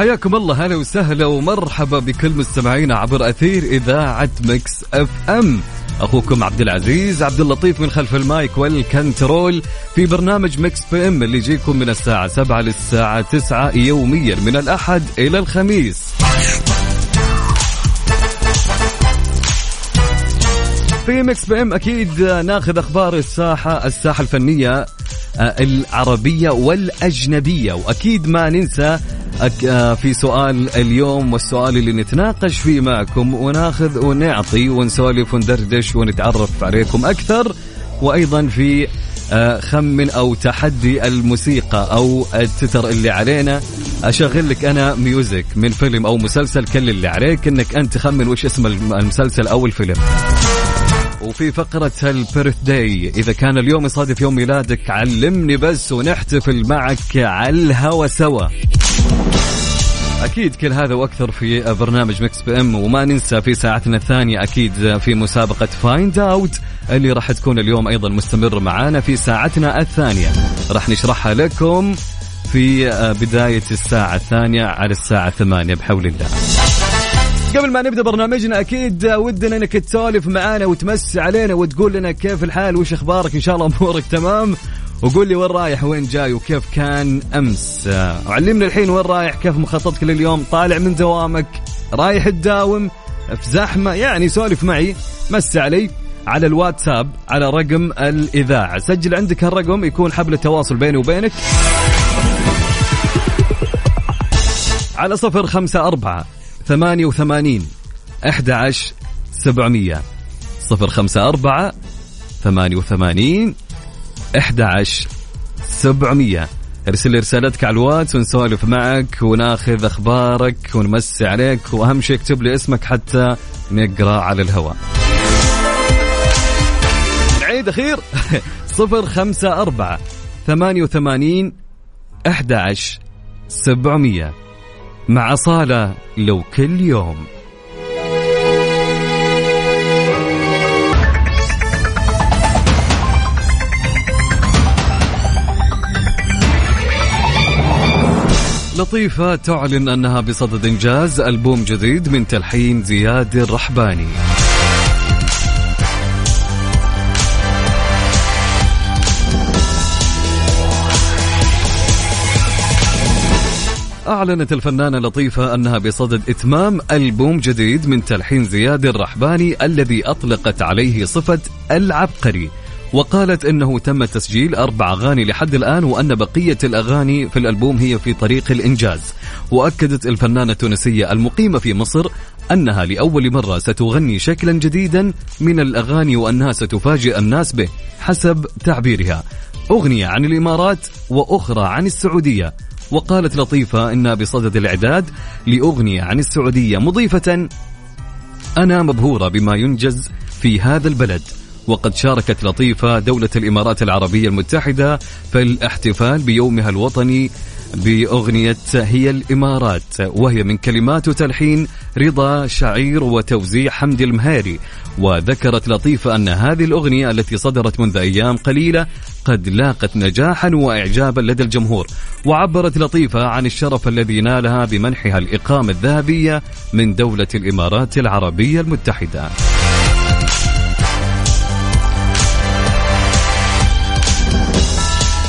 حياكم الله هلا وسهلا ومرحبا بكل مستمعينا عبر أثير إذاعة مكس أف أم. أخوكم عبد العزيز عبد اللطيف من خلف المايك والكنترول في برنامج مكس بي أم اللي يجيكم من الساعة 7 للساعة 9 يوميا من الأحد إلى الخميس. في مكس بي أم أكيد ناخذ أخبار الساحة الساحة الفنية. آه، العربية والأجنبية. وأكيد ما ننسى آه، في سؤال اليوم والسؤال اللي نتناقش فيه معكم وناخذ ونعطي ونسولف وندردش ونتعرف عليكم أكثر. وأيضا في آه، خمن أو تحدي الموسيقى أو التتر اللي علينا. أشغل لك أنا ميوزك من فيلم أو مسلسل كل اللي عليك إنك أنت تخمن وش اسم الم- المسلسل أو الفيلم. وفي فقرة ال birthday إذا كان اليوم يصادف يوم ميلادك علمني بس ونحتفل معك على الهوا سوا. أكيد كل هذا وأكثر في برنامج مكس بي إم وما ننسى في ساعتنا الثانية أكيد في مسابقة find out اللي راح تكون اليوم أيضا مستمر معانا في ساعتنا الثانية. راح نشرحها لكم في بداية الساعة الثانية على الساعة ثمانية بحول الله. قبل ما نبدأ برنامجنا أكيد ودنا إنك تسولف معانا وتمسي علينا وتقول لنا كيف الحال وش أخبارك؟ إن شاء الله أمورك تمام. وقول لي وين رايح وين جاي وكيف كان أمس. وعلمنا الحين وين رايح كيف مخططك لليوم؟ طالع من دوامك رايح تداوم في زحمة يعني سولف معي مسي علي على الواتساب على رقم الإذاعة. سجل عندك هالرقم يكون حبل التواصل بيني وبينك. على صفر خمسة أربعة 88 11 700 054 88 11 700 ارسل لي رسالتك على الواتس ونسولف معك وناخذ أخبارك ونمسي عليك وأهم شيء اكتب لي اسمك حتى نقرأ على الهواء. عيد أخير؟ 054 88 11 700 مع صالة لو كل يوم. لطيفة تعلن أنها بصدد إنجاز ألبوم جديد من تلحين زياد الرحباني. أعلنت الفنانة لطيفة أنها بصدد إتمام ألبوم جديد من تلحين زياد الرحباني الذي أطلقت عليه صفة العبقري. وقالت إنه تم تسجيل أربع أغاني لحد الآن وأن بقية الأغاني في الألبوم هي في طريق الإنجاز. وأكدت الفنانة التونسية المقيمة في مصر أنها لأول مرة ستغني شكلا جديدا من الأغاني وأنها ستفاجئ الناس به حسب تعبيرها. أغنية عن الإمارات وأخرى عن السعودية. وقالت لطيفة انها بصدد الإعداد لأغنية عن السعودية مضيفة أنا مبهورة بما ينجز في هذا البلد. وقد شاركت لطيفة دولة الإمارات العربية المتحدة في الاحتفال بيومها الوطني بأغنية هي الإمارات وهي من كلمات وتلحين رضا شعير وتوزيع حمد المهاري. وذكرت لطيفة أن هذه الأغنية التي صدرت منذ أيام قليلة قد لاقت نجاحا وإعجابا لدى الجمهور. وعبرت لطيفة عن الشرف الذي نالها بمنحها الإقامة الذهبية من دولة الإمارات العربية المتحدة.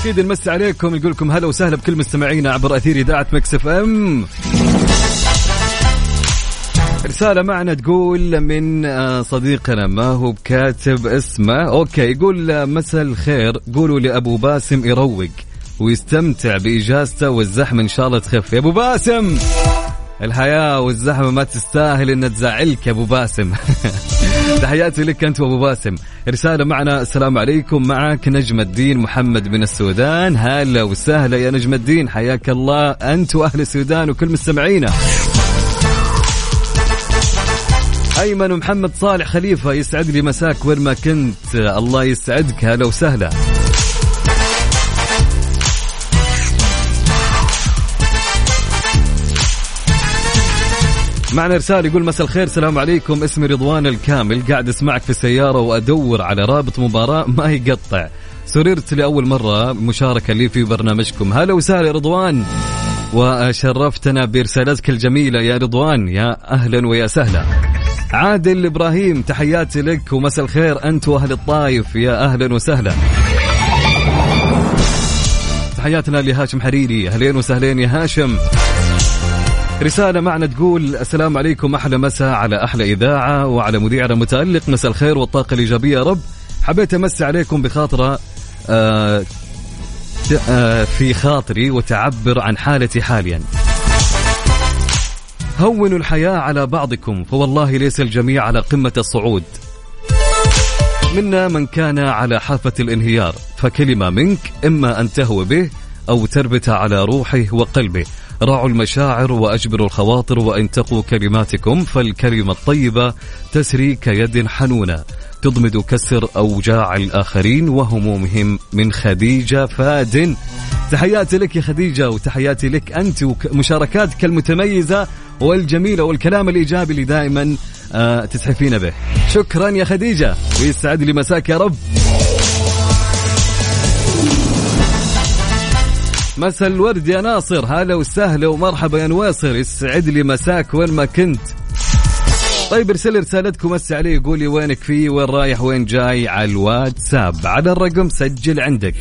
أكيد نمسي عليكم نقول لكم هلا وسهلا بكل مستمعينا عبر أثير إذاعة مكس إف إم. رسالة معنا تقول من آه، صديقنا ما هو بكاتب اسمه؟ أوكي يقول آه، مساء الخير. قولوا لابو باسم يروق ويستمتع بإجازته والزحمة إن شاء الله تخف. يا أبو باسم! الحياة والزحمة ما تستاهل إن تزعلك يا أبو باسم. تحياتي لك أنت وابو باسم. رسالة معنا السلام عليكم. معك نجم الدين محمد من السودان. هلا وسهلا يا نجم الدين. حياك الله أنت وأهل السودان وكل مستمعينا. أيمن ومحمد صالح خليفة يسعد لي مساك وين ما كنت. الله يسعدك. هلا وسهلا. معنا رسالة يقول مساء الخير السلام عليكم. اسمي رضوان الكامل قاعد أسمعك في السيارة وأدور على رابط مباراة ما يقطع. سررت لأول مرة مشاركة لي في برنامجكم. هلا وسهلا رضوان. وشرفتنا برسالتك الجميلة يا رضوان. يا أهلا ويا سهلا. عادل إبراهيم تحياتي لك ومساء الخير. أنت وأهل الطايف يا أهلا وسهلا. تحياتنا لهاشم حريري. أهلين وسهلين يا هاشم. رسالة معنا تقول السلام عليكم أحلى مساء على أحلى إذاعة وعلى مذيعنا متألق. مساء الخير والطاقة الإيجابية يا رب. حبيت أمسي عليكم بخاطرة آه آه في خاطري وتعبر عن حالتي حاليا. هونوا الحياة على بعضكم فوالله ليس الجميع على قمة الصعود. منا من كان على حافة الانهيار فكلمة منك إما أن تهوى به أو تربت على روحه وقلبه. راعوا المشاعر وأجبروا الخواطر وإن تقوا كلماتكم فالكلمة الطيبة تسري كيد حنونة. تضمد كسر أوجاع الآخرين وهمومهم من خديجة فادن تحياتي لك يا خديجة وتحياتي لك أنت ومشاركاتك المتميزة والجميلة والكلام الإيجابي اللي دائما آه تسحفين به. شكرا يا خديجة. ويسعد لي مساك يا رب. مساء الورد يا ناصر. هلا وسهلا ومرحبا يا نواصر. يسعد لي مساك وين ما كنت. طيب ارسل رسالتكم مسي علي قولي وينك فيه وين رايح وين جاي على الواتساب. على الرقم سجل عندك.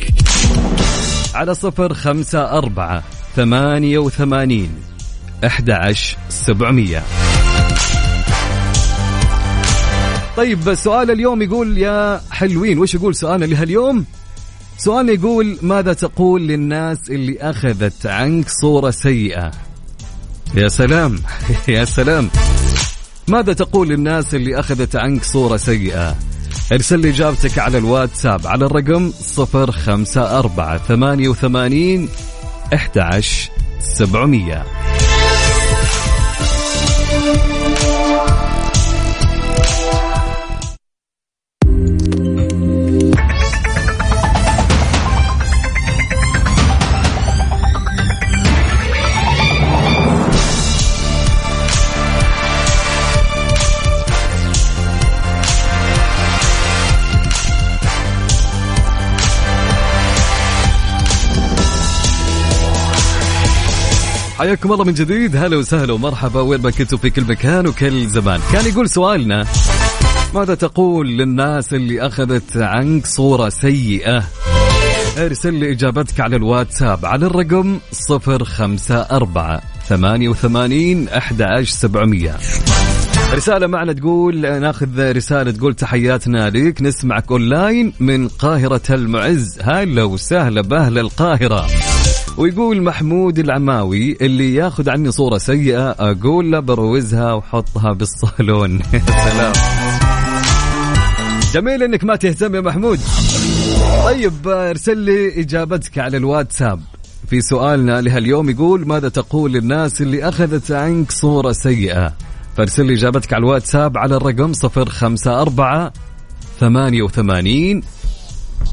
على صفر خمسة أربعة ثمانية وثمانين أحد عشر سبعمية. طيب سؤال اليوم يقول يا حلوين وش يقول سؤالنا لهاليوم؟ سؤال يقول ماذا تقول للناس اللي أخذت عنك صورة سيئة؟ يا سلام يا سلام. ماذا تقول للناس اللي أخذت عنك صورة سيئة؟ ارسل لي إجابتك على الواتساب على الرقم 054 88 11 700 حياكم الله من جديد. هلا وسهلا ومرحبا. وين ما كنتوا في كل مكان وكل زمان. كان يقول سؤالنا ماذا تقول للناس اللي أخذت عنك صورة سيئة؟ ارسل لي إجابتك على الواتساب على الرقم صفر خمسة أربعة ثمانية وثمانين أحد عشر سبعمية. رسالة معنا تقول ناخذ رسالة تقول تحياتنا لك نسمعك أونلاين من قاهرة المعز. هلا وسهلا بأهل القاهرة. ويقول محمود العماوي اللي ياخذ عني صورة سيئة أقول له بروزها وحطها بالصالون. سلام. جميل إنك ما تهتم يا محمود. طيب ارسل لي إجابتك على الواتساب. في سؤالنا لهاليوم يقول ماذا تقول للناس اللي أخذت عنك صورة سيئة؟ فارسل لي إجابتك على الواتساب على الرقم 054 88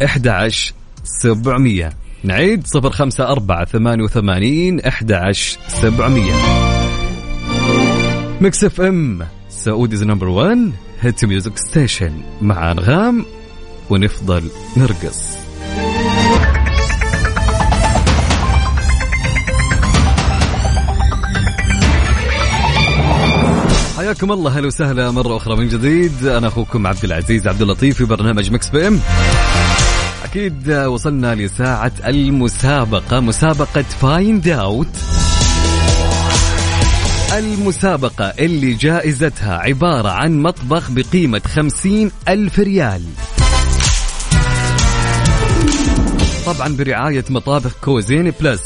11 700 نعيد 054 88 11 700 ميكس اف ام Saudi's number 1 hit music station مع أنغام ونفضل نرقص. حياكم الله هلا وسهلا مرة أخرى من جديد. أنا أخوكم عبد العزيز عبد اللطيف في برنامج مكس بي ام أكيد وصلنا لساعة المسابقة مسابقة find out المسابقة اللي جائزتها عبارة عن مطبخ بقيمة خمسين ألف ريال. طبعا برعاية مطابخ كوزين بلس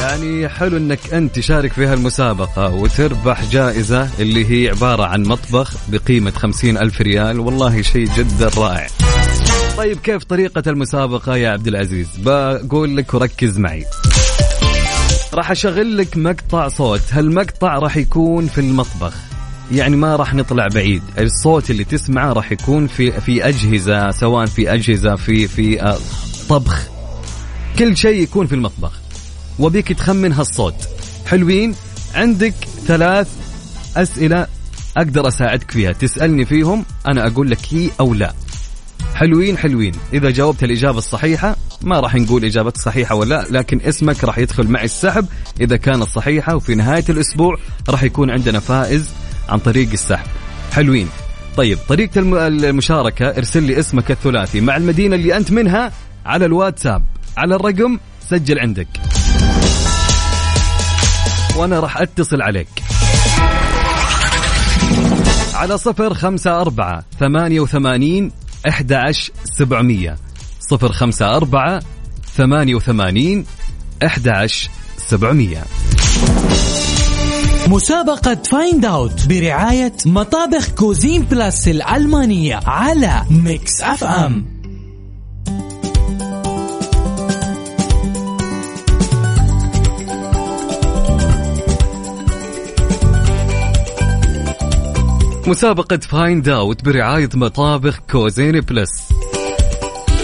يعني حلو إنك أنت تشارك في هالمسابقة وتربح جائزة اللي هي عبارة عن مطبخ بقيمة خمسين ألف ريال. والله شيء جدا رائع. طيب كيف طريقة المسابقة يا عبد العزيز؟ بقول لك وركز معي. راح أشغل لك مقطع صوت. هالمقطع راح يكون في المطبخ. يعني ما راح نطلع بعيد. الصوت اللي تسمعه راح يكون في في أجهزة سواء في أجهزة في في آه، طبخ. كل شيء يكون في المطبخ. وبيك تخمن هالصوت. حلوين؟ عندك ثلاث أسئلة أقدر أساعدك فيها. تسألني فيهم أنا أقول لك هي أو لا. حلوين حلوين. إذا جاوبت الإجابة الصحيحة ما راح نقول إجابتك صحيحة ولا لا لكن اسمك راح يدخل معي السحب. إذا كانت صحيحة وفي نهاية الأسبوع راح يكون عندنا فائز عن طريق السحب. حلوين. طيب طريقة الم- المشاركة ارسل لي اسمك الثلاثي مع المدينة اللي أنت منها على الواتساب. على الرقم سجل عندك. وأنا راح أتصل عليك. على صفر خمسة أربعة ثمانية وثمانين أحد عشر سبعمية صفر خمسة أربعة ثمانية وثمانين أحد عشر سبعمية. مسابقة find out برعاية مطابخ كوزين بلاس الألمانية على ميكس اف ام مسابقة Find Out برعاية مطابخ Cuisine Plus.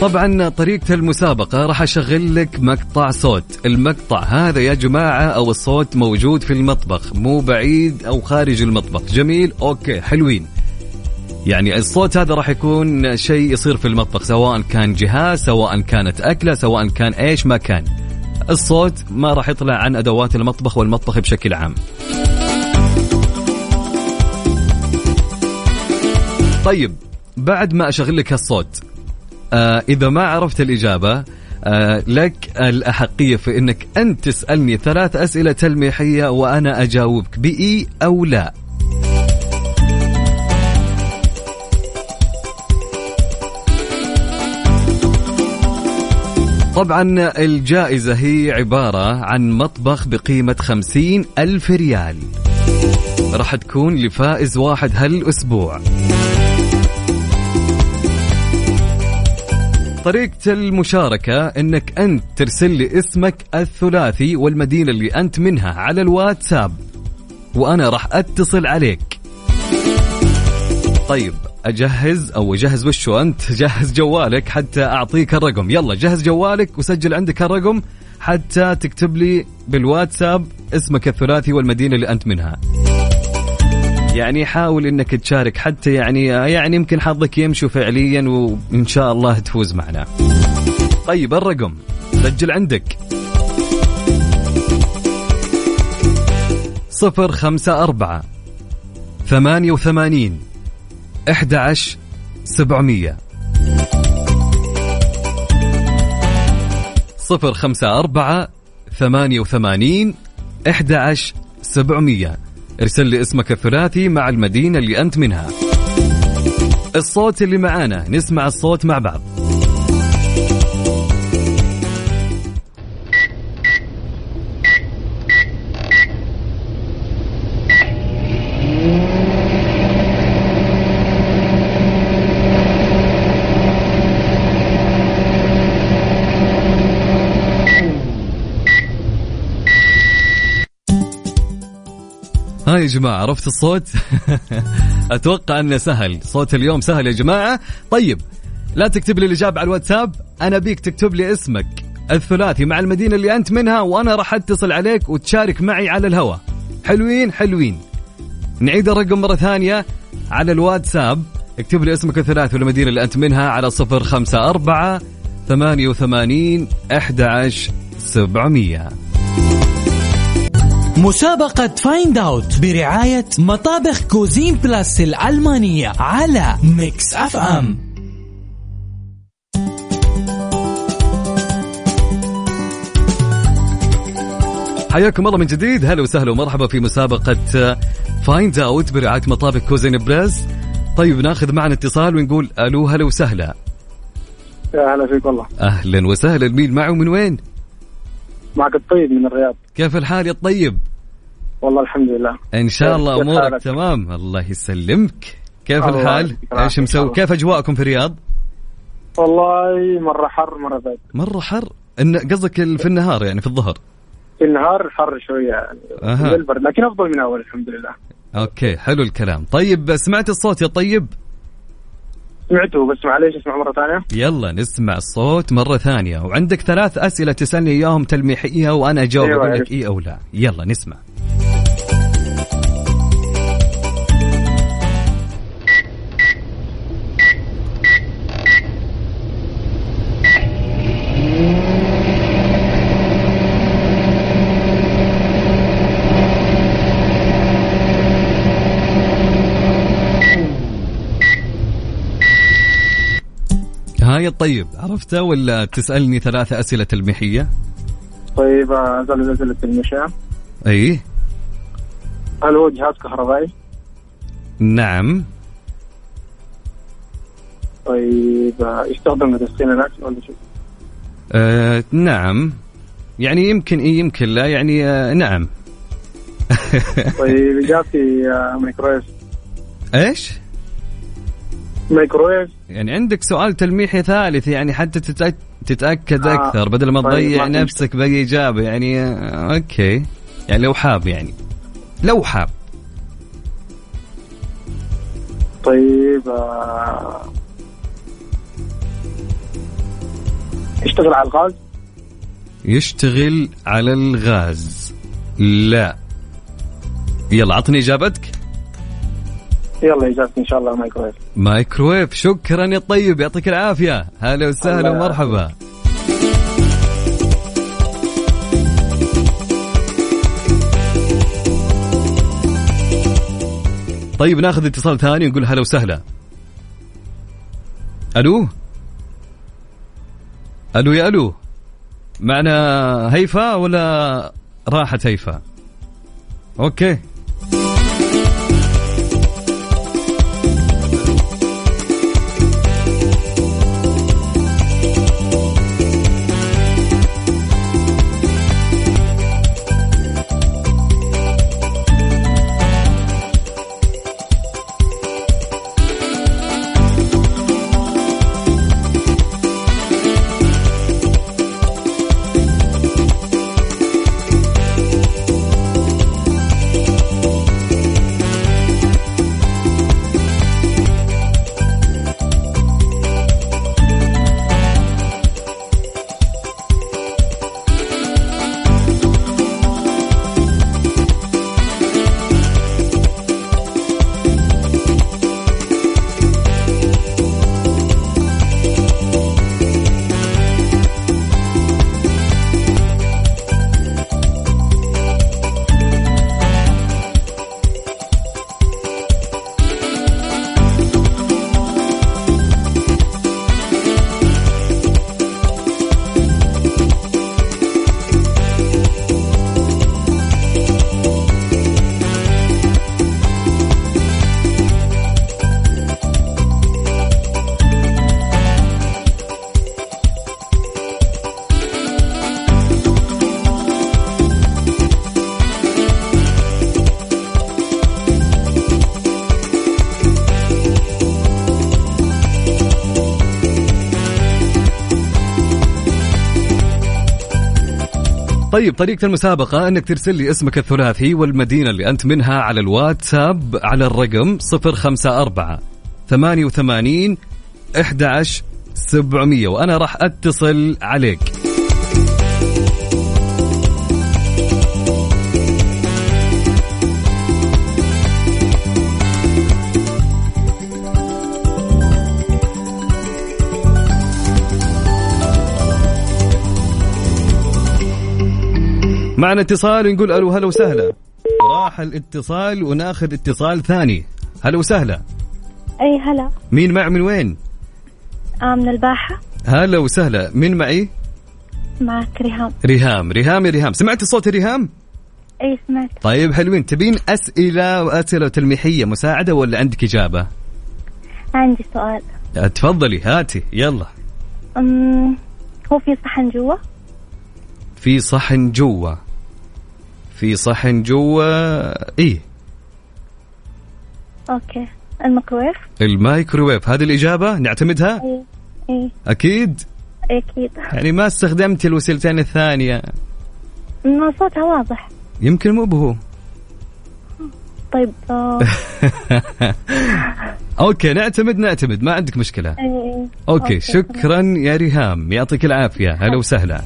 طبعا طريقة المسابقة راح أشغل لك مقطع صوت. المقطع هذا يا جماعة أو الصوت موجود في المطبخ مو بعيد أو خارج المطبخ. جميل okay حلوين. يعني الصوت هذا راح يكون شيء يصير في المطبخ سواء كان جهاز سواء كانت أكلة سواء كان إيش ما كان. الصوت ما راح يطلع عن أدوات المطبخ والمطبخ بشكل عام. طيب بعد ما أشغل لك هالصوت آه إذا ما عرفت الإجابة آه لك الأحقية في إنك أنت تسألني ثلاث أسئلة تلميحية وأنا أجاوبك بإي أو لا. طبعا الجائزة هي عبارة عن مطبخ بقيمة خمسين ألف ريال. راح تكون لفائز واحد هالأسبوع. طريقة المشاركة إنك أنت ترسل لي اسمك الثلاثي والمدينة اللي أنت منها على الواتساب وأنا راح أتصل عليك. طيب أجهز أو اجهز وشو أنت؟ جهز جوالك حتى أعطيك الرقم. يلا جهز جوالك وسجل عندك الرقم حتى تكتب لي بالواتساب اسمك الثلاثي والمدينة اللي أنت منها. يعني حاول إنك تشارك حتى يعني يعني يمكن حظك يمشي فعليا وإن شاء الله تفوز معنا. طيب الرقم. سجل عندك. صفر خمسة أربعة ثمانية وثمانين إحدى عشر سبعمية. صفر خمسة أربعة ثمانية وثمانين إحدى عشر سبعمية. ارسل لي اسمك الثلاثي مع المدينة اللي أنت منها. الصوت اللي معانا نسمع الصوت مع بعض. يا جماعة عرفت الصوت؟ أتوقع أنه سهل. صوت اليوم سهل يا جماعة. طيب لا تكتب لي الإجابة على الواتساب أنا بيك تكتب لي اسمك. الثلاثي مع المدينة اللي أنت منها وأنا راح أتصل عليك وتشارك معي على الهواء. حلوين حلوين. نعيد الرقم مرة ثانية على الواتساب. اكتب لي اسمك الثلاثي والمدينة اللي أنت منها على صفر خمسة أربعة ثمانية وثمانين أحد عشر سبعمية. مسابقة Find Out برعاية مطابخ Cuisine Plus الألمانية على Mix FM حياكم الله من جديد. هلا وسهلا ومرحبا في مسابقة Find Out برعاية مطابخ Cuisine Plus طيب ناخذ معنا اتصال ونقول ألو هلا وسهلا. يا هلا فيك والله. أهلا وسهلا. مين معه؟ من وين؟ معك الطيب من الرياض. كيف الحال يا الطيب؟ والله الحمد لله. إن شاء الله أمورك حالك؟ تمام. الله يسلمك. كيف الله الحال؟ إيش مسوي؟ كيف أجواءكم في الرياض؟ والله مرة حر مرة برد مرة حر؟ إن قصدك في النهار يعني في الظهر؟ في النهار حر شوية يعني. البرد لكن أفضل من أول الحمد لله. أوكي حلو الكلام. طيب سمعت الصوت يا طيب؟ سمعته بس معليش أسمع مرة ثانية. يلا نسمع الصوت مرة ثانية. وعندك ثلاث أسئلة تسألني إياهم تلميحية وأنا أجاوب أيوة، لك. إيه أو لا. يلا نسمع. هاي الطيب عرفته ولا تسألني ثلاثة أسئلة تلميحية؟ طيب آه، أسأل أسئلة المشاة أي. هل هو جهاز كهربائي؟ نعم. طيب يستخدم لتسخين الأكل ولا شيء؟ آه نعم. يعني يمكن إيه يمكن لا يعني آه نعم. طيب إجابتي آه، مايكرويف إيش؟ مايكرويف يعني عندك سؤال تلميحي ثالث يعني حتى تتأك... تتأكد آه. أكثر بدل ما طيب، تضيع في نفسك بأي إجابة يعني آه okay. يعني لو حاب يعني. لو حاب. طيب آه، يشتغل على الغاز؟ يشتغل على الغاز. لا. يلا عطني إجابتك. يلا إجابتي إن شاء الله مايكرويف. مايكرويف شكرا يا طيب يعطيك العافية. هلا وسهلا ومرحبا. طيب ناخذ اتصال ثاني ونقول هلا وسهلا. ألو؟ ألو يا ألو. معنا هيفا ولا راحت هيفا أوكي. طيب طريقة المسابقة إنك ترسل لي اسمك الثلاثي والمدينة اللي أنت منها على الواتساب على الرقم 054 88 11 700 وأنا راح أتصل عليك. معنا اتصال نقول ألو هلا وسهلا. راح الاتصال وناخذ اتصال ثاني. هلا وسهلا. أي هلا. مين مع من وين؟ آه من الباحة. هلا وسهلا. مين معي؟ معك ريهام. ريهام. ريهام يا ريهام. سمعت صوت ريهام؟ أي سمعت. طيب حلوين. تبين أسئلة وأسئلة تلميحية مساعدة ولا عندك إجابة؟ عندي سؤال. تفضلي هاتي. يلا. أم هو في صحن جوا؟ في صحن جوا. في صحن جوا إيه okay. الميكروويف المايكروويف هذه الإجابة نعتمدها؟ إيه إيه أكيد؟ أكيد. يعني ما استخدمت الوسيلتين الثانية؟ ما صوتها واضح. يمكن مو بهو. طيب آه، okay نعتمد نعتمد. ما عندك مشكلة. إيه. okay شكرا يا ريهام. يعطيك العافية. هلا وسهلا.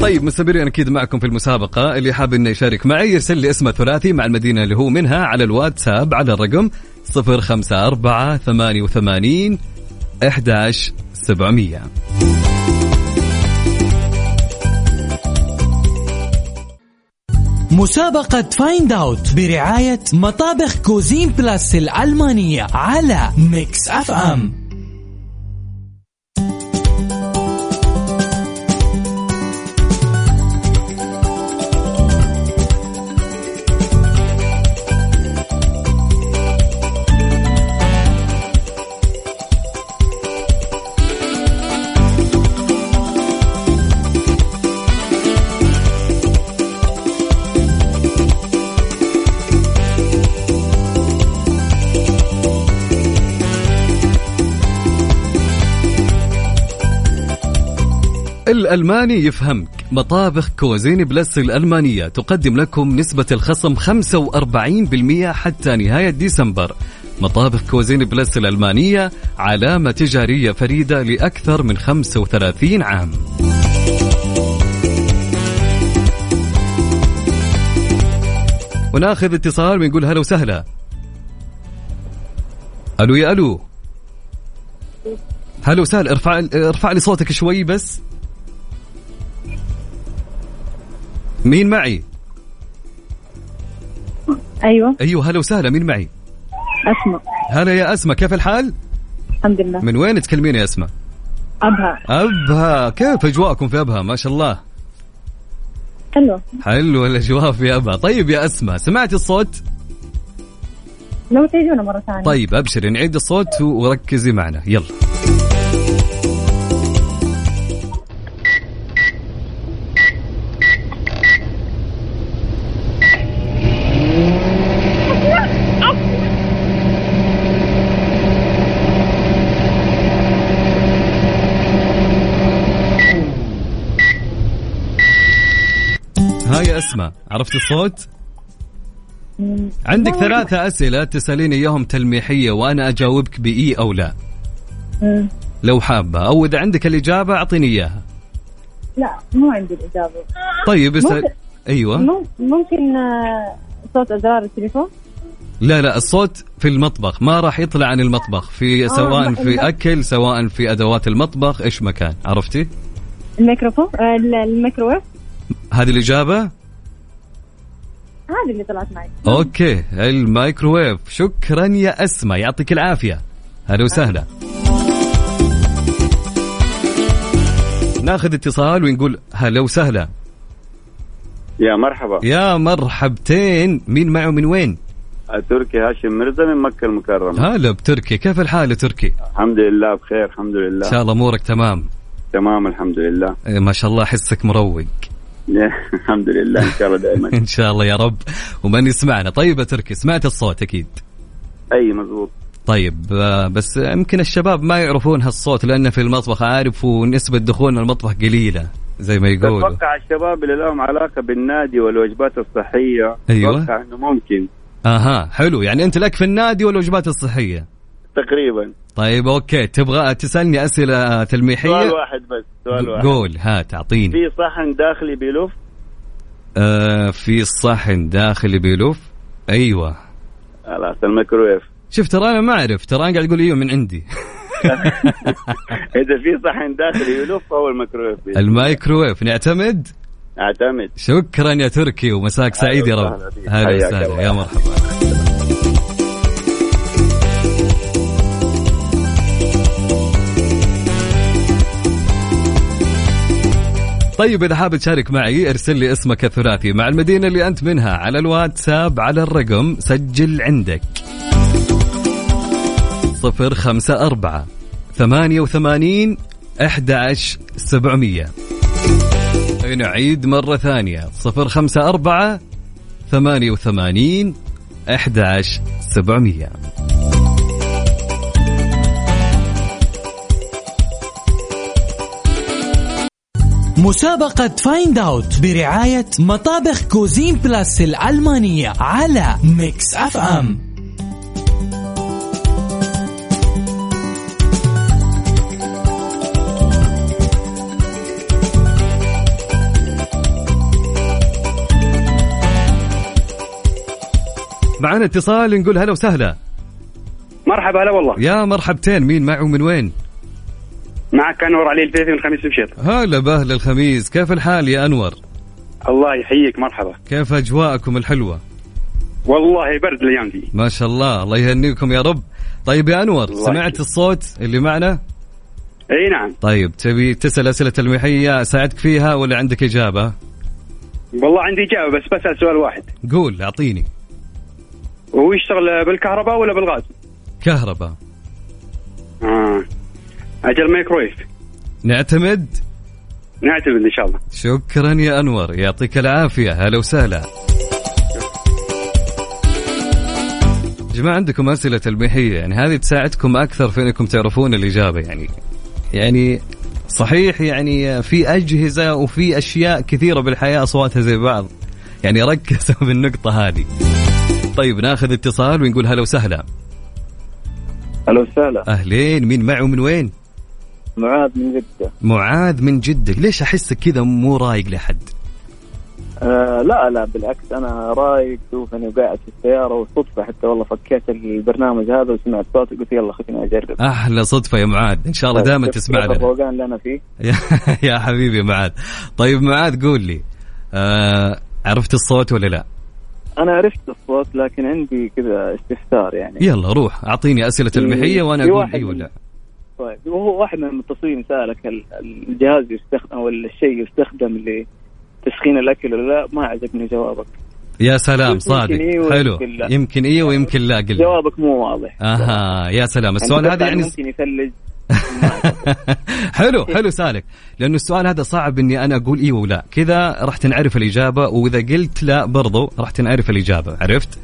طيب مستمرين أكيد معكم في المسابقة. اللي حاب إنه يشارك معي يرسل لي اسمه ثلاثي مع المدينة اللي هو منها على الواتساب على الرقم 054 88 11 700 مسابقة Find Out برعاية مطابخ Cuisine Plus الألمانية على Mix FM الألماني يفهمك. مطابخ Cuisine Plus الألمانية تقدم لكم نسبة الخصم 45% حتى نهاية ديسمبر. مطابخ Cuisine Plus الألمانية علامة تجارية فريدة لأكثر من 35 عام. وناخذ اتصال ونقول هلا وسهلا. ألو يا ألو. هلا وسهلا ارفع ارفع لي صوتك شوي بس. مين معي؟ أيوه. أيوه هلا وسهلا مين معي؟ اسمع هلا يا أسماء كيف الحال؟ الحمد لله. من وين تكلمين يا أسماء؟ أبها. أبها كيف أجواءكم في أبها؟ ما شاء الله. حلوة حلو الأجواء في أبها. طيب يا أسماء سمعتي الصوت؟ لو تعيدونا مرة ثانية. طيب أبشري نعيد الصوت وركزي معنا. يلا. اسماء عرفت الصوت؟ عندك ثلاثة أسئلة تسأليني إياهم تلميحية وأنا أجاوبك بإي أو لا. لو حابة. أو إذا عندك الإجابة أعطيني إياها. لا مو عندي الإجابة. طيب اسأل. ممكن- أيوة. مم- ممكن آه، صوت أزرار التليفون؟ لا لا الصوت في المطبخ. ما راح يطلع عن المطبخ. في سواء ما- في لا. أكل سواء في أدوات المطبخ إيش مكان؟ عرفتي؟ الميكروفون آه، ال- الميكروويف. هذه الإجابة؟ هذه اللي طلعت معي. okay الميكروويف. شكرا يا أسماء. يعطيك العافية. هلا وسهلا. ناخذ اتصال ونقول هلا وسهلا. يا مرحبا. يا مرحبتين. مين معه من وين؟ تركي هاشم مرزا من مكة المكرمة. هلا بتركي. كيف الحال يا تركي؟ الحمد لله بخير الحمد لله. إن شاء الله أمورك تمام. تمام الحمد لله. إيه، ما شاء الله احسك مروق. الحمد لله إن شاء الله دائما. إن شاء الله يا رب. ومن يسمعنا. طيب يا تركي سمعت الصوت أكيد. أي مزبوط طيب آه، بس يمكن الشباب ما يعرفون هالصوت لأنه في المطبخ عارف ونسبة دخولنا المطبخ قليلة زي ما يقولوا. أتوقع الشباب اللي لهم علاقة بالنادي والوجبات الصحية أيوة. أتوقع إنه ممكن. أها حلو. يعني أنت لك في النادي والوجبات الصحية. تقريبا. طيب okay. تبغى تسألني أسئلة تلميحية؟ سؤال واحد بس سؤال واحد. قول. هات اعطيني في صحن داخلي بيلف؟ آه في صحن داخلي بيلف؟ أيوه. خلاص الميكروويف شوف ترى أنا ما أعرف. ترى أنا قاعد أقول إيوه من عندي. إذا في صحن داخلي يلف فهو الميكروويف المايكروويف نعتمد؟ أعتمد. شكرا يا تركي ومساك سعيد يا رب. هلا وسهلا. يا مرحبا. طيب إذا حاب تشارك معي ارسل لي اسمك الثلاثي مع المدينة اللي أنت منها على الواتساب على الرقم سجل عندك. صفر خمسة أربعة ثمانية وثمانين أحد سبعمية. نعيد مرة ثانية؟ صفر خمسة أربعة ثمانية وثمانين أحد سبعمية. مسابقة Find Out برعاية مطابخ Cuisine Plus الألمانية على Mix FM معنا اتصال نقول هلا وسهلا. مرحبا هلا والله. يا مرحبتين مين معه من وين؟ معك انور علي الفيفي من خميس مشيط هلا بأهل الخميس. كيف الحال يا أنور؟ الله يحييك مرحبا. كيف أجواءكم الحلوة؟ والله برد الأيام دي. ما شاء الله الله يهنيكم يا رب. طيب يا الله سمعت. الصوت اللي معنا؟ إي نعم. طيب تبي تسأل أسئلة المحية أساعدك فيها ولا عندك إجابة؟ والله عندي إجابة بس بسأل سؤال واحد. قول أعطيني. هو يشتغل بالكهرباء ولا بالغاز؟ كهرباء. آه. أجل مايكرويف نعتمد؟ نعتمد إن شاء الله. شكرا يا أنور. يعطيك العافية. هلا وسهلا. جماعة عندكم أسئلة تلميحية؟ يعني هذه تساعدكم أكثر في أنكم تعرفون الإجابة. يعني يعني صحيح يعني في أجهزة وفي أشياء كثيرة بالحياة أصواتها زي بعض. يعني ركزوا بالنقطة هذه. طيب ناخذ اتصال ونقول هلا وسهلا. أهلا وسهلا. أهلين. مين معه من وين؟ معاذ من جدة. معاذ من جدة. ليش أحسك كذا مو رايق لحد؟ آه لا لا بالعكس أنا رايق شوف اني قاعد في السيارة وصدفة حتى والله فكيت البرنامج هذا وسمعت صوتك قلت يلا خليني أجرب. أحلى صدفة يا معاذ. إن شاء الله دائما شفت تسمع لنا. الروقان اللي أنا فيه. يا حبيبي معاذ. طيب معاذ قول لي آه عرفت الصوت ولا لا؟ أنا عرفت الصوت لكن عندي كذا استفسار يعني. يلا روح أعطيني أسئلة المحية وأنا أقول اي ولا طيب وهو واحد من المتصلين سألك ال- الجهاز يستخدم أو الشيء يستخدم لتسخين الأكل ولا لا؟ ما عجبني جوابك. يا سلام صادق. إيه حلو. لا. يمكن إيه ويمكن لا قل. جوابك مو واضح. أها يا سلام. أنت السؤال هذا يعني ممكن يثلج حلو حلو سالك. لأنه السؤال هذا صعب إني أنا أقول إيه ولا. كذا راح تنعرف الإجابة وإذا قلت لا برضو راح تنعرف الإجابة. عرفت؟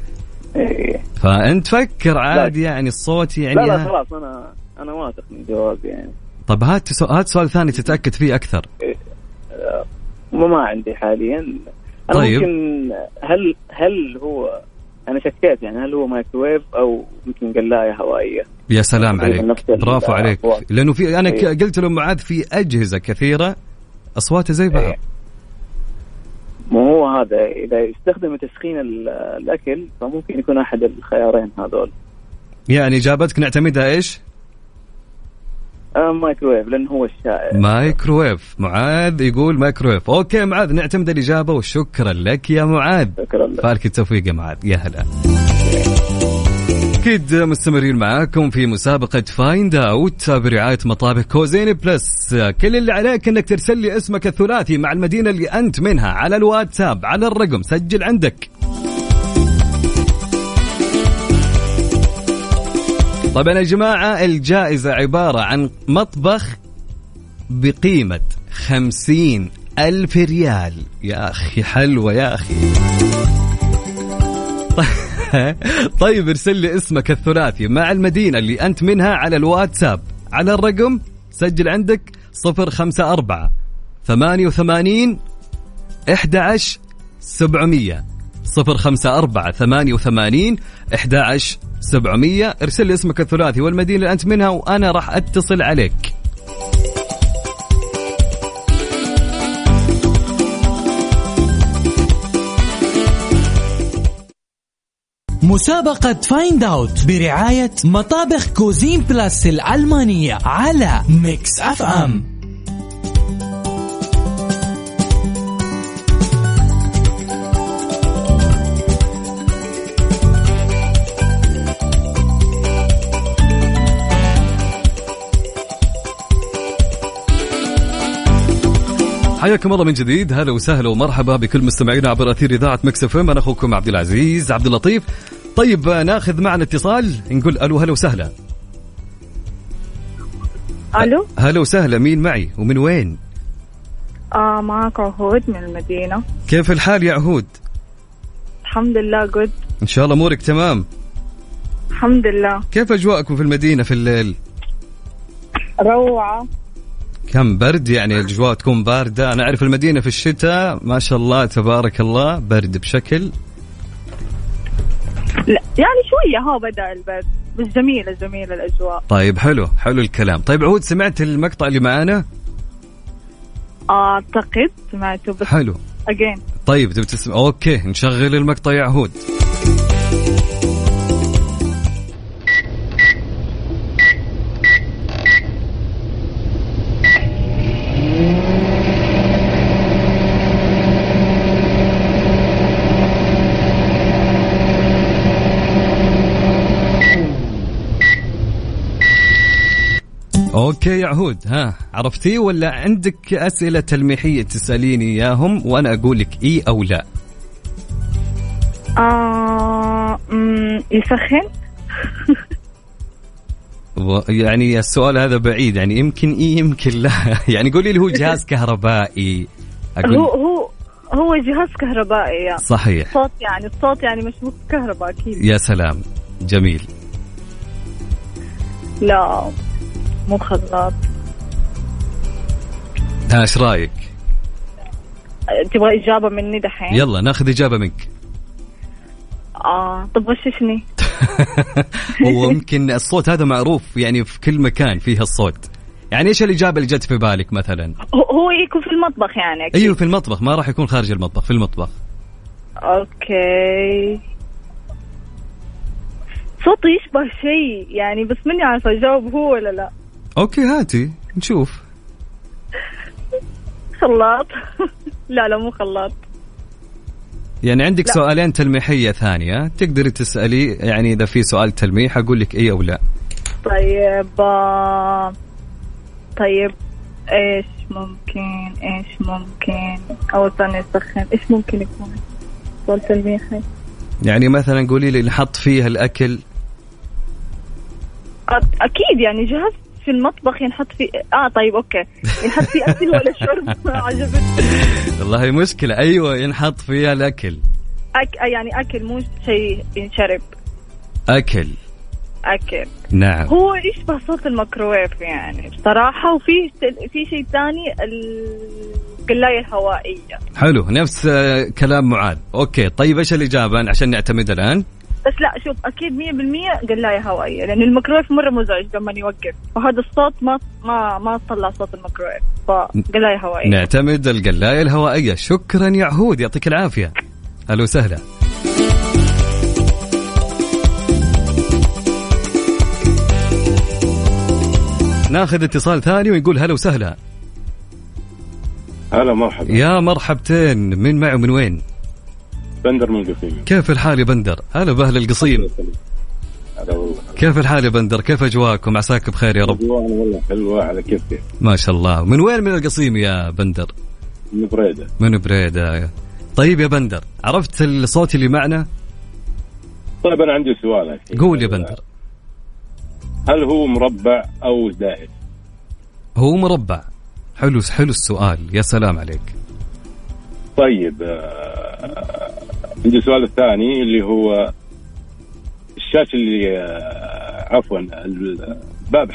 إيه. فأنت فكر عادي يعني الصوت يعني لا لا خلاص أنا أنا واثق من جوابي يعني طب هات سو- هات سؤال ثاني تتأكد فيه أكثر ما ما عندي حاليا أنا طيب. ممكن هل هل هو أنا شكيت يعني هل هو مايكرويف أو يمكن قلاية هوائية يا سلام عليك برافو عليك الأصوات. لأنه في أنا إيه. قلت له معاذ في أجهزة كثيرة اصواتها زي بعض إيه. مو هو هذا إذا يستخدم تسخين ال- الأكل فممكن يكون أحد الخيارين هذول يعني إجابتك نعتمدها إيش؟ آه مايكرويف لأنه هو الشائع. مايكرويف. معاذ يقول مايكرويف. okay معاذ نعتمد الإجابة وشكرا لك يا معاذ. شكرا لك. فالك التوفيق يا معاذ. يا هلا. أكيد مستمرين معاكم في مسابقة Find Out برعاية مطابخ Cuisine Plus كل اللي عليك إنك ترسل لي اسمك الثلاثي مع المدينة اللي أنت منها على الواتساب على الرقم سجل عندك. طبعا يا جماعة الجائزة عبارة عن مطبخ بقيمة خمسين ألف ريال. يا أخي حلوة يا أخي. طيب ارسل لي اسمك الثلاثي مع المدينة اللي أنت منها على الواتساب. على الرقم سجل عندك 054 88 11 700 صفر خمسة أربعة ثمانية وثمانين إحدى سبعمية. ارسل لي اسمك الثلاثي والمدينة اللي أنت منها وأنا راح أتصل عليك. مسابقة Find Out برعاية مطابخ Cuisine Plus الألمانية على Mix FM حياكم الله من جديد. هلا وسهلا ومرحبا بكل مستمعينا عبر أثير إذاعة Mix FM أنا أخوكم عبد العزيز عبد اللطيف. طيب ناخذ معنا اتصال. نقول ألو هلا وسهلا. ألو؟ هلا وسهلا مين معي؟ ومن وين؟ آه معك عهود من المدينة. كيف الحال يا عهود؟ الحمد لله جود إن شاء الله أمورك تمام. الحمد لله. كيف أجواءكم في المدينة في الليل؟ روعة. كم برد يعني الأجواء تكون باردة. أنا أعرف المدينة في الشتاء. ما شاء الله تبارك الله برد بشكل. لا يعني شوية ها بدأ البرد بس جميلة جميلة الأجواء. طيب حلو حلو الكلام. طيب عهود سمعت المقطع اللي معانا؟ أعتقد سمعته بس حلو. أجين طيب تبي تسمع؟ أوكي نشغل المقطع يا عهود Okay يا عهود ها عرفتيه ولا عندك أسئلة تلميحية تسأليني إياهم وأنا أقول لك إي أو لا؟ آه أمم، يسخن؟ يعني السؤال هذا بعيد يعني يمكن إي يمكن لا. يعني قولي لي هو جهاز كهربائي؟ هو أقول هو هو جهاز كهربائي يعني صحيح. صوت يعني الصوت يعني مشبوك كهرباء أكيد. يا سلام. جميل. لا. مو خلاط ها إيش رأيك؟ تبغى إجابة مني دحين؟ يلا ناخذ إجابة منك. آه طب غششني هو يمكن الصوت هذا معروف يعني في كل مكان فيه الصوت. يعني إيش الإجابة اللي جت في بالك مثلا؟ هو هو يكون في المطبخ يعني أكيد. أيوه في المطبخ. ما راح يكون خارج المطبخ في المطبخ. Okay. صوته يشبه شيء يعني بس ماني عارفة أجاوب هو ولا لا. Okay هاتي نشوف. خلاط؟ لا لا مو خلاط. يعني عندك لا. سؤالين تلميحية ثانية. تقدري تسألي يعني إذا في سؤال تلميح أقول لك إي أو لا. طيب آه، طيب إيش ممكن إيش ممكن؟ أول ثانية يسخن إيش ممكن يكون؟ سؤال تلميحي. يعني مثلا قولي لي نحط فيها الأكل. أكيد يعني جهاز في المطبخ ينحط فيه آه طيب okay. ينحط فيه أكل ولا شرب؟ عجبتني. والله مشكلة. أيوه ينحط فيها الأكل. أك... يعني أكل مو شيء ينشرب. أكل. أكل. نعم. هو يشبه صوت الميكروويف يعني بصراحة. وفي في شيء ثاني القلاية الهوائية. حلو نفس آه، كلام معاذ. Okay طيب إيش الإجابة عشان نعتمد الآن؟ بس لا شوف أكيد 100% قلاية هوائية لأن الميكروويف مرة مزعج لما يوقف. وهذا الصوت ما ما ما طلع صوت الميكروويف فقلاية هوائية. نعتمد القلاية الهوائية. شكرا يا عهود يعطيك العافية. أهلا وسهلا. ناخذ اتصال ثاني ويقول هلا وسهلا. هلا مرحبا. يا مرحبتين من معي ومن وين؟ بندر من القصيم كيف الحال يا بندر؟ هلا بأهل القصيم. كيف الحال يا بندر؟ كيف أجواءكم؟ عساك بخير يا رب. والله حلوة على كيفك. ما شاء الله. من وين من القصيم يا بندر؟ من بريدة. من بريدة. طيب يا بندر عرفت الصوت اللي معنا؟ طيب أنا عندي سؤال. قول يا بندر. هل هو مربع أو دائري؟ هو مربع. حلو حلو السؤال. يا سلام عليك. طيب آه، عندي السؤال الثاني اللي هو الشاشة اللي آه، عفوا الباب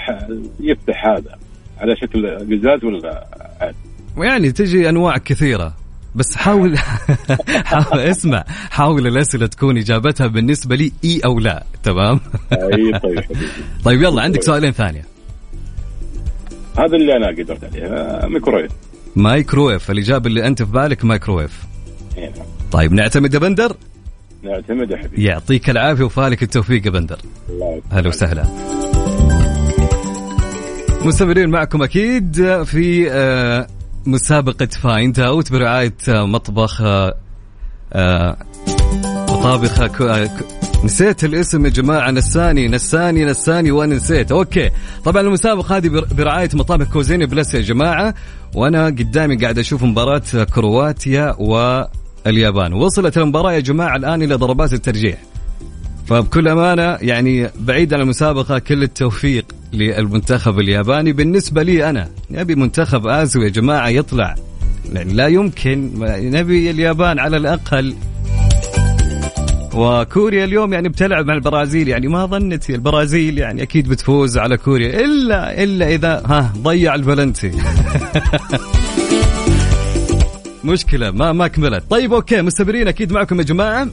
يفتح هذا على شكل قزاز ولا عادي؟ ويعني تجي أنواع كثيرة. بس حاول حاول اسمع حاول الأسئلة تكون إجابتها بالنسبة لي إي أو لا. تمام؟ أي طيب طيب يلا عندك سؤالين ثانية. هذا اللي أنا قدرت عليه آه، ميكرويف. مايكرويف الإجابة اللي أنت في بالك مايكرويف. طيب نعتمد يا بندر؟ نعتمد يا حبيبي. يعطيك العافية وفالك التوفيق يا بندر. الله. هلا وسهلا. مستمرين معكم أكيد في آه، مسابقة Find Out برعاية آه، مطبخ آه، مطابخ نسيت الاسم يا جماعة نساني نساني نساني وأنا نسيت. Okay. طبعا المسابقة هذه بر- برعاية مطابخ Cuisine Plus يا جماعة وأنا قدامي قاعد أشوف مباراة كرواتيا واليابان وصلت المباراة يا جماعة الآن إلى ضربات الترجيح. فبكل أمانة يعني بعيد عن المسابقة كل التوفيق للمنتخب الياباني. بالنسبة لي أنا نبي منتخب اسيوي يا جماعة يطلع. يعني لا يمكن نبي اليابان على الأقل. وكوريا اليوم يعني بتلعب مع البرازيل. يعني ما ظنت البرازيل يعني أكيد بتفوز على كوريا. إلا إلا إذا ها ضيع البلنتي. مشكلة ما ما كملت. طيب okay مستمرين أكيد معكم يا جماعة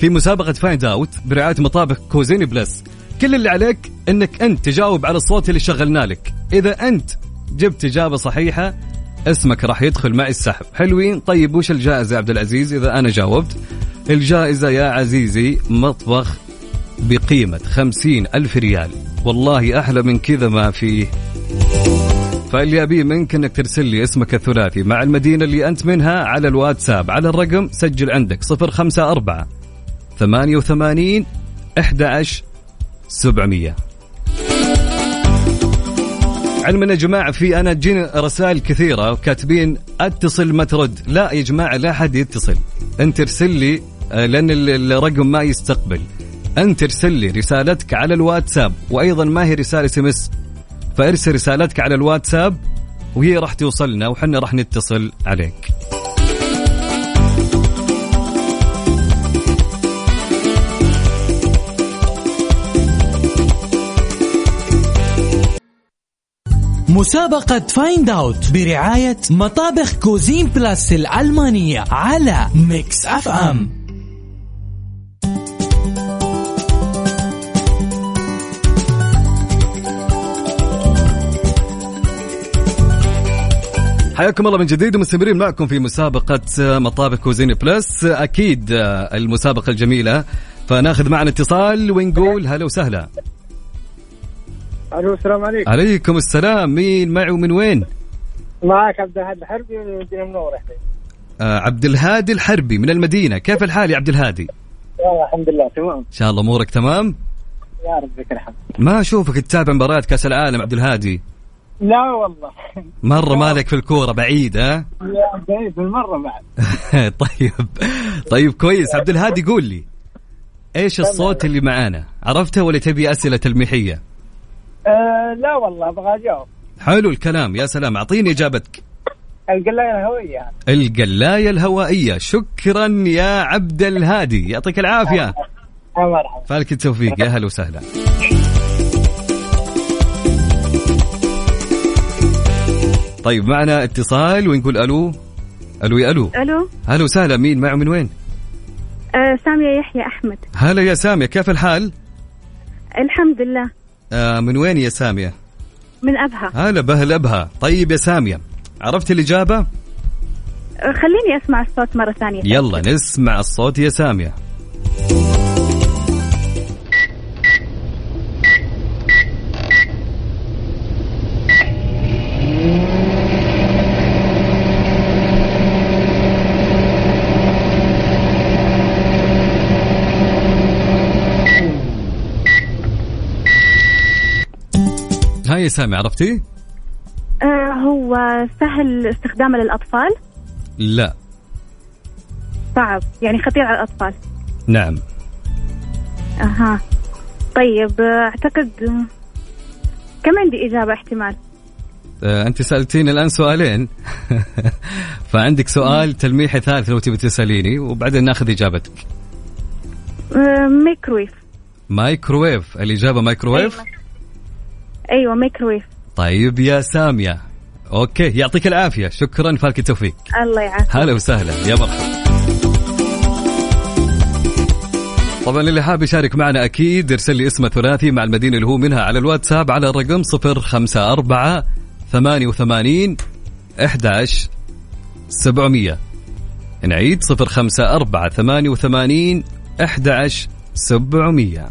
في مسابقة Find Out برعاية مطابخ Cuisine Plus كل اللي عليك إنك أنت تجاوب على الصوت اللي شغلنا لك. إذا أنت جبت إجابة صحيحة اسمك راح يدخل معي السحب. حلوين؟ طيب وش الجائزة يا عبد العزيز؟ إذا أنا جاوبت. الجائزة يا عزيزي مطبخ بقيمة خمسين ألف ريال. والله أحلى من كذا ما فيه. فاللي أبيه منك أنك ترسل لي اسمك الثلاثي مع المدينة اللي أنت منها على الواتساب على الرقم سجل عندك صفر خمسة أربعة ثمانية وثمانين أحد سبعمية. علما يا جماعة في أنا تجيني رسائل كثيرة كاتبين اتصل ما ترد. لا يا جماعة لا حد يتصل. أنت ارسل لي آه، لأن الرقم ما يستقبل. أنت ارسل لي رسالتك على الواتساب وأيضا ما هي رسالة سمس فارسل رسالتك على الواتساب وهي راح توصلنا وحنا راح نتصل عليك. مسابقة Find Out برعاية مطابخ Cuisine Plus الألمانية على Mix FM حياكم الله من جديد ومستمرين معكم في مسابقة مطابخ Cuisine Plus. أكيد المسابقة الجميلة. فناخذ معنا اتصال ونقول هلا وسهلا. ألو السلام عليكم. عليكم السلام. مين معي ومن وين؟ معك عبد الهادي الحربي من المدينة المنوره آه عبد الهادي الحربي من المدينة. كيف الحال يا عبد الهادي؟ والله الحمد لله تمام. إن شاء الله أمورك تمام؟ يا رب لك الحمد. ما أشوفك تتابع مباريات كأس العالم عبد الهادي. لا والله. مرة مالك في الكورة بعيد ها؟ لا بعيد بالمرة بعد. طيب. طيب كويس. عبد الهادي قول لي إيش الصوت اللي معانا؟ عرفته ولا تبي أسئلة تلميحية؟ آه لا والله أبغى أجاوب. حلو الكلام. يا سلام أعطيني إجابتك. القلاية الهويه القلاية الهوائية. شكرا يا عبد الهادي. يعطيك العافية. مرحبا فالك التوفيق. يا هلا وسهلا. طيب معنا اتصال ونقول ألو. ألو يا ألو. ألو. هلا وسهلا مين؟ معه من وين؟ آه سامية يحيى أحمد. هلا يا سامية كيف الحال؟ الحمد لله. آه من وين يا سامية؟ من أبها. هلا بهل أبها. طيب يا سامية عرفت الإجابة؟ آه خليني أسمع الصوت مرة ثانية. يلا نسمع الصوت يا سامية. هاي يا سامي عرفتي؟ آه هو سهل استخدامه للأطفال؟ لا. صعب يعني خطير على الأطفال. نعم. أها. طيب أعتقد كم عندي إجابة احتمال؟ آه، أنت سألتيني الآن سؤالين. فعندك سؤال تلميحي ثالث لو تبي تسأليني وبعدين ناخذ إجابتك. آه ميكرويف. مايكروويف الإجابة مايكروويف أيوه ميكرويف طيب يا سامية. Okay يعطيك العافية. شكرا فالك التوفيق. الله يعافيك. هلا وسهلا. يا مرحبا. طبعا اللي حاب يشارك معنا أكيد ارسل لي اسمه ثلاثي مع المدينة اللي هو منها على الواتساب على الرقم 054 88 11 700 نعيد 054 88 11 700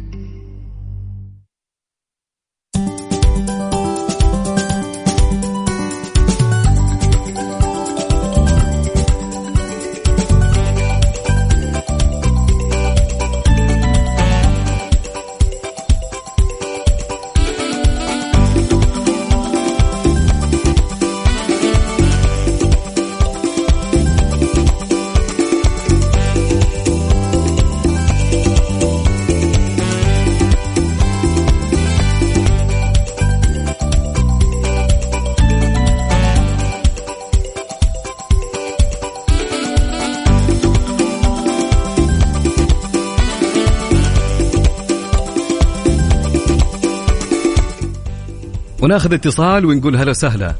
وناخذ اتصال ونقول هلا وسهلا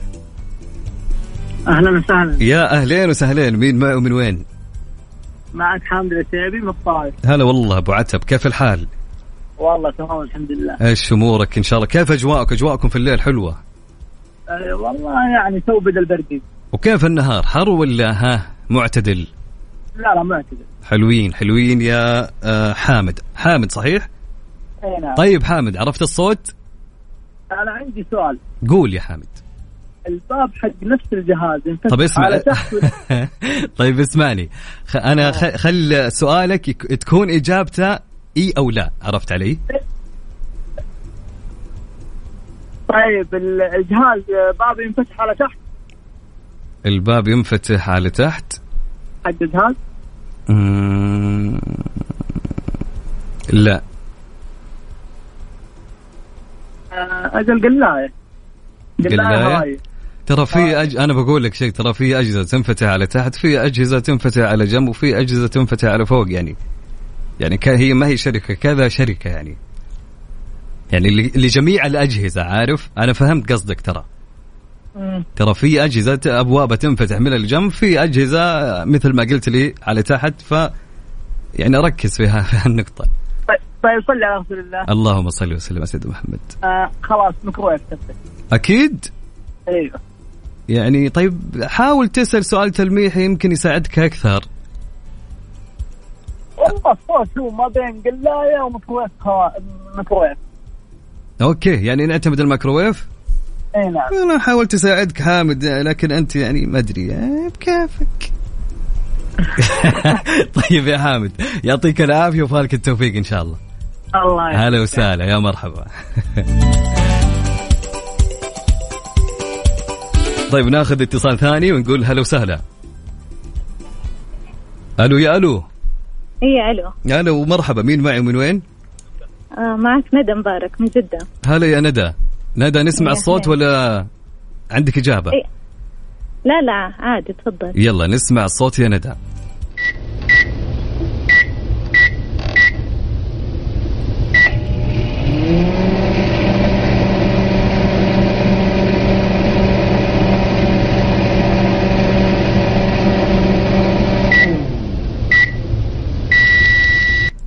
أهلا وسهلا يا أهلين وسهلين مين معي ومن وين؟ معك حامد العتيبي من الطائف هلا والله أبو عتب كيف الحال؟ والله تمام الحمد لله إيش أمورك إن شاء الله؟ كيف أجواءك؟ أجواءكم في الليل حلوة أه والله يعني تو بدا البرد وكيف النهار؟ حر ولا ها معتدل؟ لا لا معتدل حلوين حلوين يا آه، حامد حامد صحيح؟ أي نعم طيب حامد عرفت الصوت؟ أنا عندي سؤال. قول يا حامد. الباب حق نفس الجهاز طب اسمع. على طيب اسمعني. خ... أنا خ... خل سؤالك يك... تكون إجابته إي أو لا. عرفت علي؟ طيب ال- الجهاز آه، باب ينفتح على تحت الباب ينفتح على تحت. حق الجهاز. لا. أجل قلاية. قلاية؟ هواية. ترى في أج... أنا بقول لك شيء ترى في أجهزة تنفتح على تحت في أجهزة تنفتح على جنب وفي أجهزة تنفتح على فوق يعني. يعني ك... هي ما هي شركة كذا شركة يعني. يعني ل- لجميع الأجهزة عارف؟ أنا فهمت قصدك ترى. ترى في أجهزة أبوابها تنفتح من الجنب في أجهزة مثل ما قلت لي على تحت ف يعني ركز في هالنقطة. طيب صلي على رسول الله. اللهم صل وسلم على سيدنا محمد. آه خلاص ميكرويف أكيد؟ أيوه. يعني طيب حاول تسأل سؤال تلميحي يمكن يساعدك أكثر. والله الصوت هو ما بين قلاية وميكرويف. ميكرويف. Okay يعني نعتمد الميكروويف إي نعم. أنا حاولت اساعدك حامد لكن أنت يعني ما أدري آه، بكيفك. طيب يا حامد يعطيك العافية وفالك التوفيق إن شاء الله. الله. هلا وسهلا يا مرحبا طيب ناخذ اتصال ثاني ونقول هلا وسهلا ألو يا ألو اي ألو ألو ومرحبا مين معي ومن وين؟ آه معك ندى مبارك من جدة هلا يا ندى ندى نسمع يا الصوت. ولا عندك إجابة؟ إيه. لا لا عادي تفضل يلا نسمع الصوت يا ندى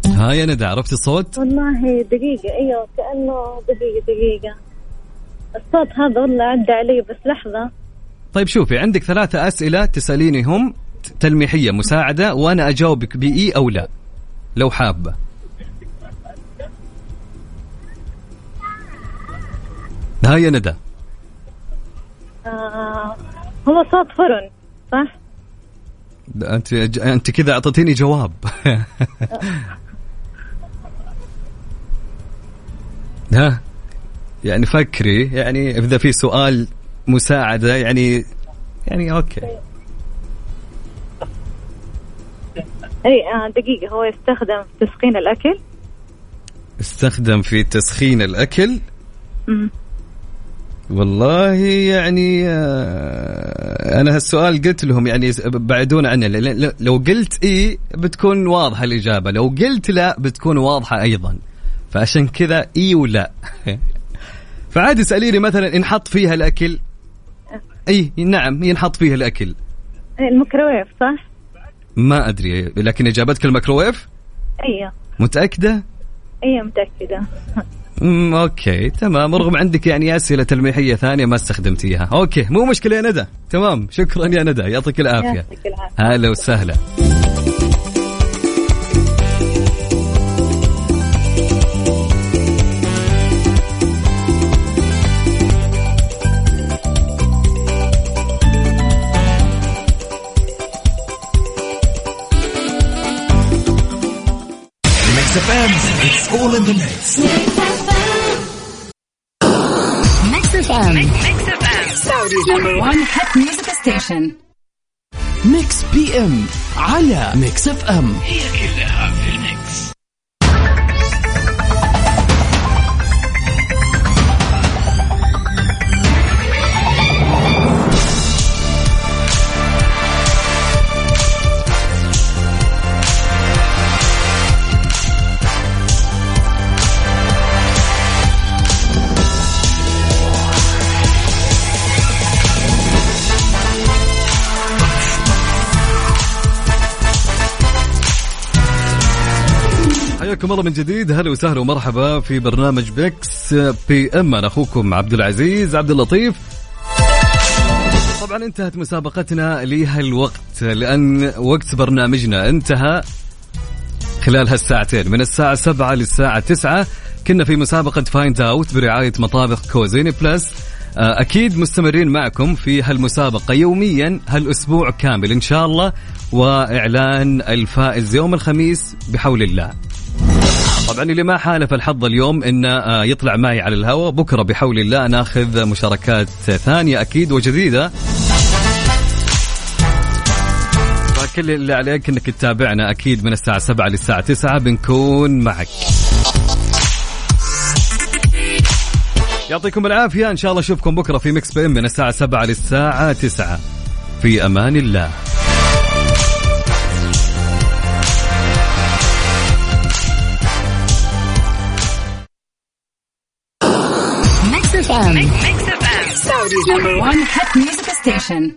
ها يا ندى عرفت الصوت؟ والله دقيقة أيوه كأنه دقيقة دقيقة. الصوت هذا والله عدى علي بس لحظة. طيب شوفي عندك ثلاثة أسئلة تسأليني هم تلميحية مساعدة وأنا أجاوبك بإي أو لا لو حابة. ها يا ندى. آه هو صوت فرن صح؟ أنت أنت كذا أعطيتيني جواب. ها؟ يعني فكري يعني إذا في سؤال مساعدة يعني يعني أوكي. اي آه دقيقة هو يستخدم في تسخين الأكل؟ استخدم في تسخين الأكل؟ مم. والله يعني آه، أنا هالسؤال قلت لهم يعني بعدون عنه لو قلت اي بتكون واضحة الإجابة لو قلت لا بتكون واضحة أيضا. فعشان كذا إي ولا. فعادي اساليني مثلا انحط فيها الأكل. إي نعم ينحط فيها الأكل. الميكروويف صح؟ ما أدري لكن إجابتك الميكروويف أيوه. متأكدة؟ أيوه متأكدة. أوكي تمام. رغم عندك يعني أسئلة تلميحية ثانية ما استخدمتيها أوكي مو مشكلة يا ندى. تمام شكرا يا ندى. يعطيك العافية. يعطيك العافية. هلا وسهلا. Mix FM, it's all in the mix. Mix FM. Saudi's number one hit music station. ميكس بي ام على ميكس اف ام هي كلها في حياكم الله من جديد. هلا وسهلا ومرحبا في برنامج Mix FM أنا أخوكم عبد العزيز عبد اللطيف. طبعا انتهت مسابقتنا لهالوقت لأن وقت برنامجنا انتهى خلال هالساعتين من الساعة 7 للساعة 9 كنا في مسابقة Find Out برعاية مطابخ Cuisine Plus آه، أكيد مستمرين معكم في هالمسابقة يوميا هالأسبوع كامل إن شاء الله. وإعلان الفائز يوم الخميس بحول الله. طبعا اللي ما حالف الحظ اليوم انه آه، يطلع معي على الهواء بكرة بحول الله ناخذ مشاركات ثانية أكيد وجديدة. فكل اللي عليك إنك تتابعنا أكيد من الساعة 7 للساعة 9 بنكون معك. يعطيكم العافية. إن شاء الله أشوفكم بكرة في Mix FM من الساعة 7 للساعة 9 في أمان الله. Mix FM. Mix FM. Saudi's number one hit music station.